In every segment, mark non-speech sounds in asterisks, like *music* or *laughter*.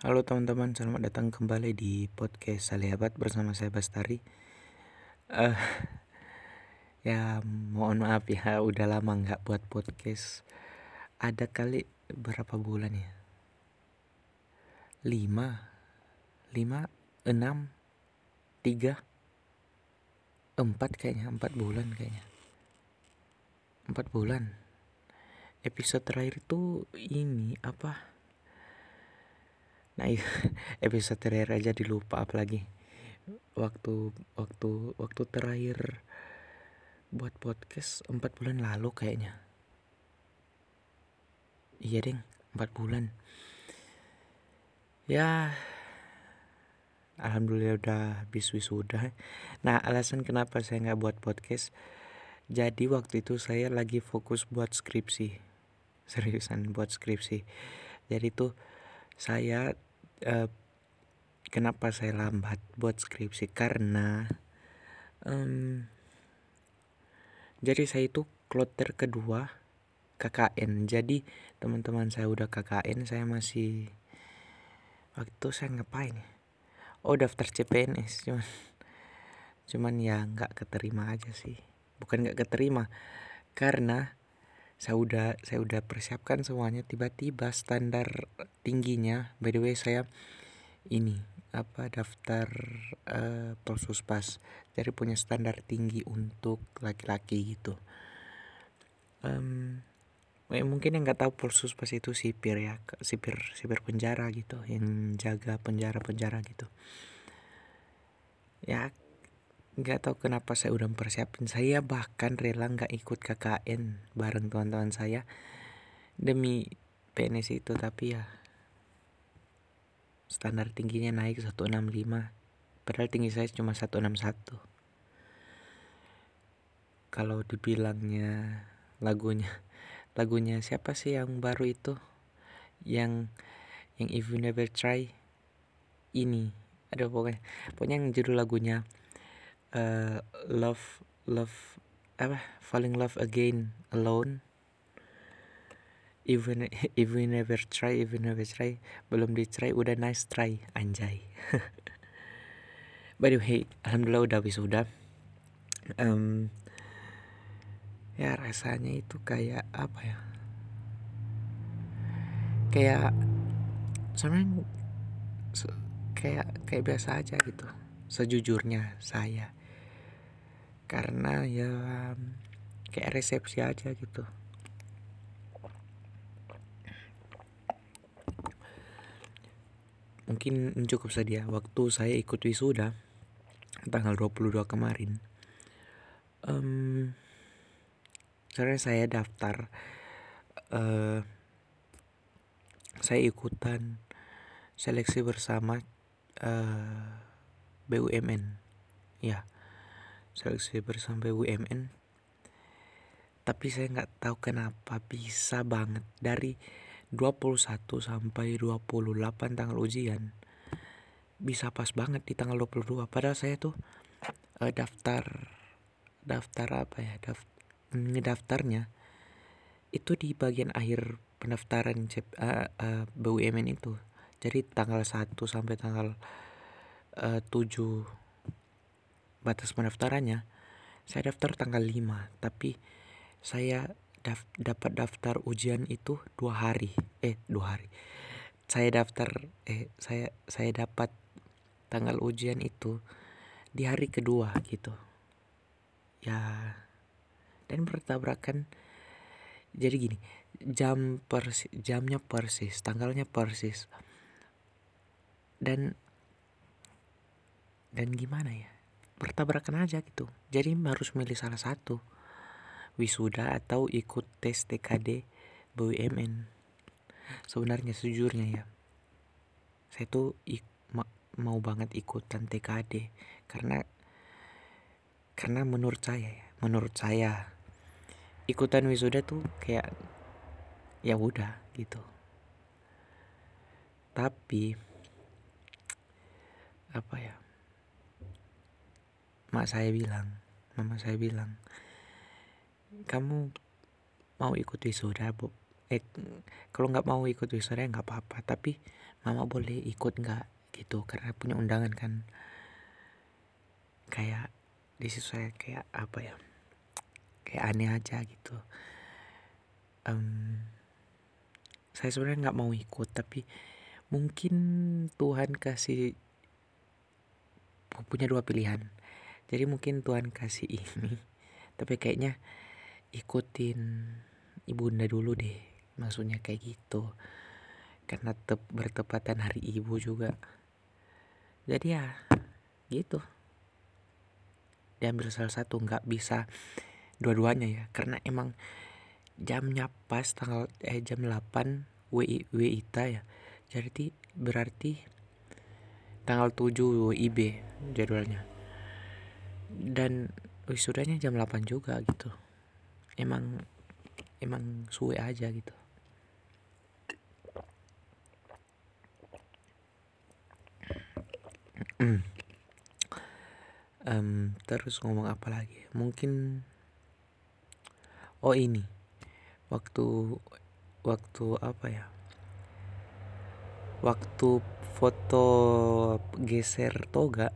Halo teman-teman, selamat datang kembali di podcast Salihabat bersama saya Bastari. Uh, *laughs* ya mohon maaf ya, udah lama nggak buat podcast. Ada kali berapa bulan ya? Lima, lima, enam, tiga, empat kayaknya, empat bulan kayaknya. Empat bulan. Episode terakhir itu ini apa? Nah *laughs* episode terakhir aja dilupa apalagi waktu waktu waktu terakhir buat podcast empat bulan lalu kayaknya. Iya deng empat bulan. Ya Alhamdulillah udah habis wisuda. Nah alasan kenapa saya nggak buat podcast jadi waktu itu saya lagi fokus buat skripsi seriusan buat skripsi jadi tuh saya uh, kenapa saya lambat buat skripsi? Karena um, jadi saya itu kloter kedua KKN jadi teman-teman saya udah KKN saya masih waktu saya ngapain ya? Oh daftar CPNS cuman cuman ya nggak keterima aja sih. Bukan nggak keterima karena saya udah saya udah persiapkan semuanya. Tiba-tiba standar tingginya by the way saya ini apa daftar uh, pas jadi punya standar tinggi untuk laki-laki gitu. Um, ya mungkin yang nggak tahu pas itu sipir ya sipir sipir penjara gitu yang jaga penjara penjara gitu. Ya nggak tahu kenapa saya udah mempersiapin. Saya bahkan rela nggak ikut KKN bareng teman-teman saya. Demi PNS itu tapi ya standar tingginya naik 165 padahal tinggi saya cuma 161 kalau dibilangnya lagunya *laughs* lagunya siapa sih yang baru itu? Yang yang if you never try? Ini ada pokoknya pokoknya yang judul lagunya uh, love love apa? Falling love again alone. Even *laughs* we never try we never try belum di try udah nice try anjay. *laughs* By the way alhamdulillah udah habis udah. Um, ya rasanya itu kayak apa ya? Kayak sebenarnya kayak kayak biasa aja gitu. Sejujurnya saya karena ya kayak resepsi aja gitu. Mungkin cukup saja waktu saya ikut wisuda tanggal 22 kemarin. Um, karena saya daftar uh, saya ikutan seleksi bersama uh, eh, BUMN ya seleksi bersama BUMN tapi saya nggak tahu kenapa bisa banget. Dari 21 sampai 28 tanggal ujian bisa pas banget di tanggal 22 padahal saya tuh uh, daftar daftar apa ya daftar ngedaftarnya itu di bagian akhir pendaftaran uh, uh, BUMN itu. Jadi tanggal 1 sampai tanggal uh, 7 batas pendaftarannya. Saya daftar tanggal 5 tapi saya daf dapat daftar ujian itu dua hari. Eh dua hari. Saya daftar eh saya saya dapat tanggal ujian itu di hari kedua gitu. Ya dan bertabrakan. Jadi gini jam persis jamnya persis tanggalnya persis. Dan dan gimana ya bertabrakan aja gitu. Jadi harus milih salah satu. Wisuda atau ikut tes TKD BUMN sebenarnya sejujurnya ya. Saya tuh mau banget ikutan TKD karena karena menurut saya ya menurut saya ikutan wisuda tuh kayak ya udah gitu. Tapi apa ya mak saya bilang mama saya bilang kamu mau ikut wisuda bu? Eh kalau nggak mau ikut wisuda nggak apa-apa tapi mama boleh ikut nggak gitu? Karena punya undangan kan. Kayak di saya kayak apa ya kayak aneh aja gitu. Um, saya sebenarnya nggak mau ikut tapi mungkin Tuhan kasih punya dua pilihan jadi mungkin Tuhan kasih *laughs* ini. Tapi kayaknya ikutin ibunda dulu deh. Maksudnya kayak gitu. Karena tep bertepatan hari ibu juga. Jadi ya gitu. Diambil salah satu nggak bisa dua-duanya ya. Karena emang jamnya pas tanggal eh jam 8 WI WITA ya. Jadi berarti tanggal 7 WIB jadwalnya dan wisudanya jam 8 juga gitu. Emang emang suwe aja gitu. *clears throat* Um, terus ngomong apa lagi? Mungkin oh ini waktu waktu apa ya? Waktu foto geser toga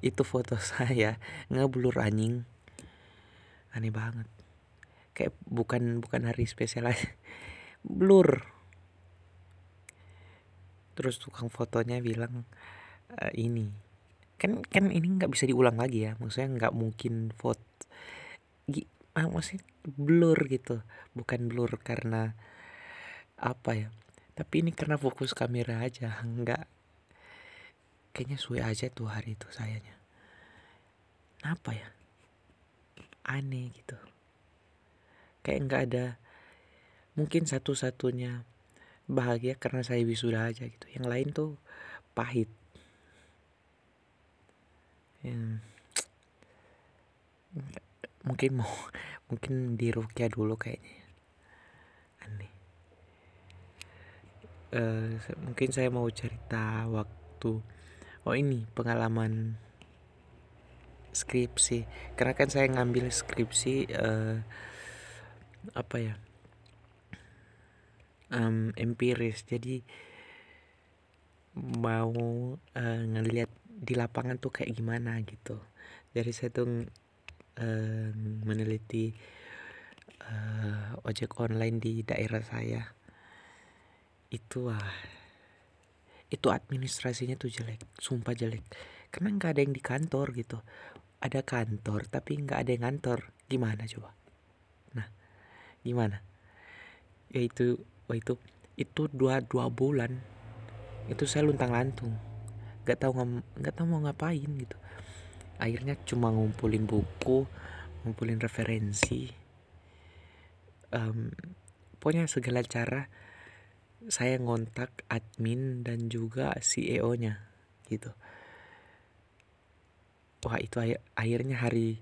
itu foto *laughs* saya ngeblur anjing. Aneh banget. Kayak bukan bukan hari spesial aja. *laughs* Blur. Terus tukang fotonya bilang e, ini. Kan kan ini nggak bisa diulang lagi ya. Maksudnya nggak mungkin foto. Ah, maksudnya blur gitu. Bukan blur karena apa ya. Tapi ini karena fokus kamera aja *laughs* nggak kayaknya suwe aja tuh hari itu sayanya. Apa ya? Aneh gitu. Kayak nggak ada mungkin satu-satunya bahagia karena saya wisuda aja gitu. Yang lain tuh pahit. Yang mungkin mau *laughs* mungkin di Rukia dulu kayaknya. Aneh. Uh, mungkin saya mau cerita waktu oh ini pengalaman skripsi. Karena kan saya ngambil skripsi uh, apa ya um, empiris. Jadi mau uh, ngelihat di lapangan tuh kayak gimana gitu. Jadi saya tuh uh, meneliti uh, ojek online di daerah saya. Itu ah itu administrasinya tuh jelek sumpah jelek. Karena nggak ada yang di kantor gitu. Ada kantor tapi nggak ada yang kantor gimana coba? Nah gimana? Ya itu wah itu itu dua dua bulan itu saya luntang lantung nggak tahu nggak tahu mau ngapain gitu. Akhirnya cuma ngumpulin buku ngumpulin referensi. Um, pokoknya segala cara saya ngontak admin dan juga CEO-nya gitu. Wah itu akhirnya hari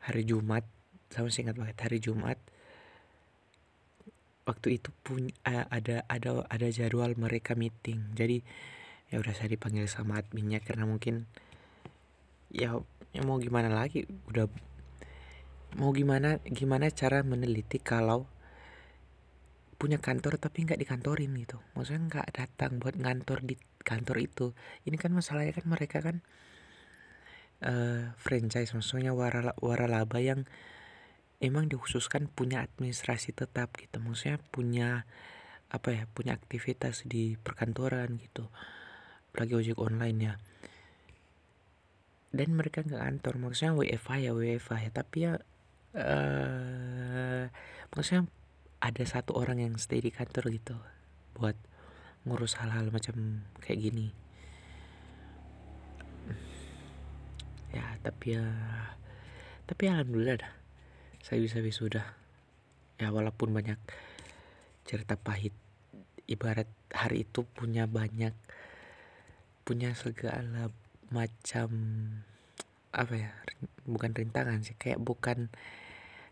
hari Jumat sama saya ingat banget hari Jumat waktu itu pun uh, ada ada ada jadwal mereka meeting jadi ya udah saya dipanggil sama adminnya karena mungkin ya, ya mau gimana lagi udah mau gimana gimana cara meneliti kalau punya kantor tapi nggak dikantorin gitu. Maksudnya nggak datang buat ngantor di kantor itu. Ini kan masalahnya kan mereka kan uh, franchise maksudnya warala waralaba yang emang dikhususkan punya administrasi tetap gitu. Maksudnya punya apa ya punya aktivitas di perkantoran gitu. Apalagi ojek online ya. Dan mereka nggak kantor maksudnya WFH ya WFH ya. Tapi ya uh, maksudnya ada satu orang yang stay di kantor gitu buat ngurus hal-hal macam kayak gini. Ya tapi ya tapi alhamdulillah dah. Saya bisa wisuda ya walaupun banyak cerita pahit ibarat hari itu punya banyak punya segala macam apa ya bukan rintangan sih kayak bukan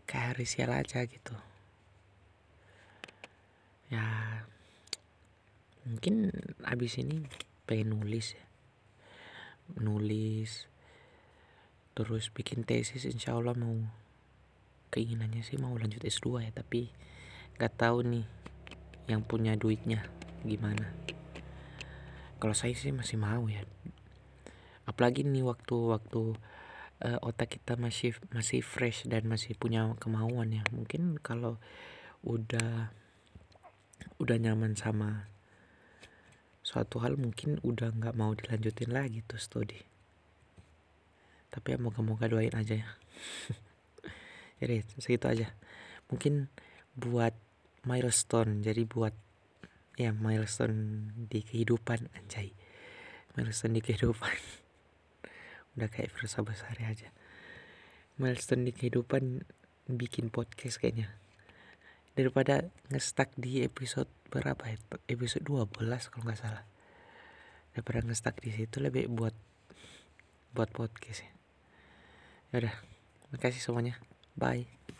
kayak hari sial aja gitu ya mungkin abis ini pengen nulis ya nulis terus bikin tesis insya Allah mau keinginannya sih mau lanjut S2 ya tapi Gak tahu nih yang punya duitnya gimana. Kalau saya sih masih mau ya. Apalagi nih waktu-waktu uh, otak kita masih masih fresh dan masih punya kemauan ya. Mungkin kalau udah udah nyaman sama suatu hal mungkin udah nggak mau dilanjutin lagi tuh studi. Tapi ya moga-moga doain aja ya. *laughs* Jadi segitu aja. Mungkin buat milestone jadi buat ya milestone di kehidupan anjay. Milestone di kehidupan. *laughs* Udah kayak versa besar aja. Milestone di kehidupan bikin podcast kayaknya daripada ngestak di episode berapa ya? Episode 12 kalau nggak salah. Daripada ngestak di situ lebih buat buat podcast ya udah makasih semuanya. Bye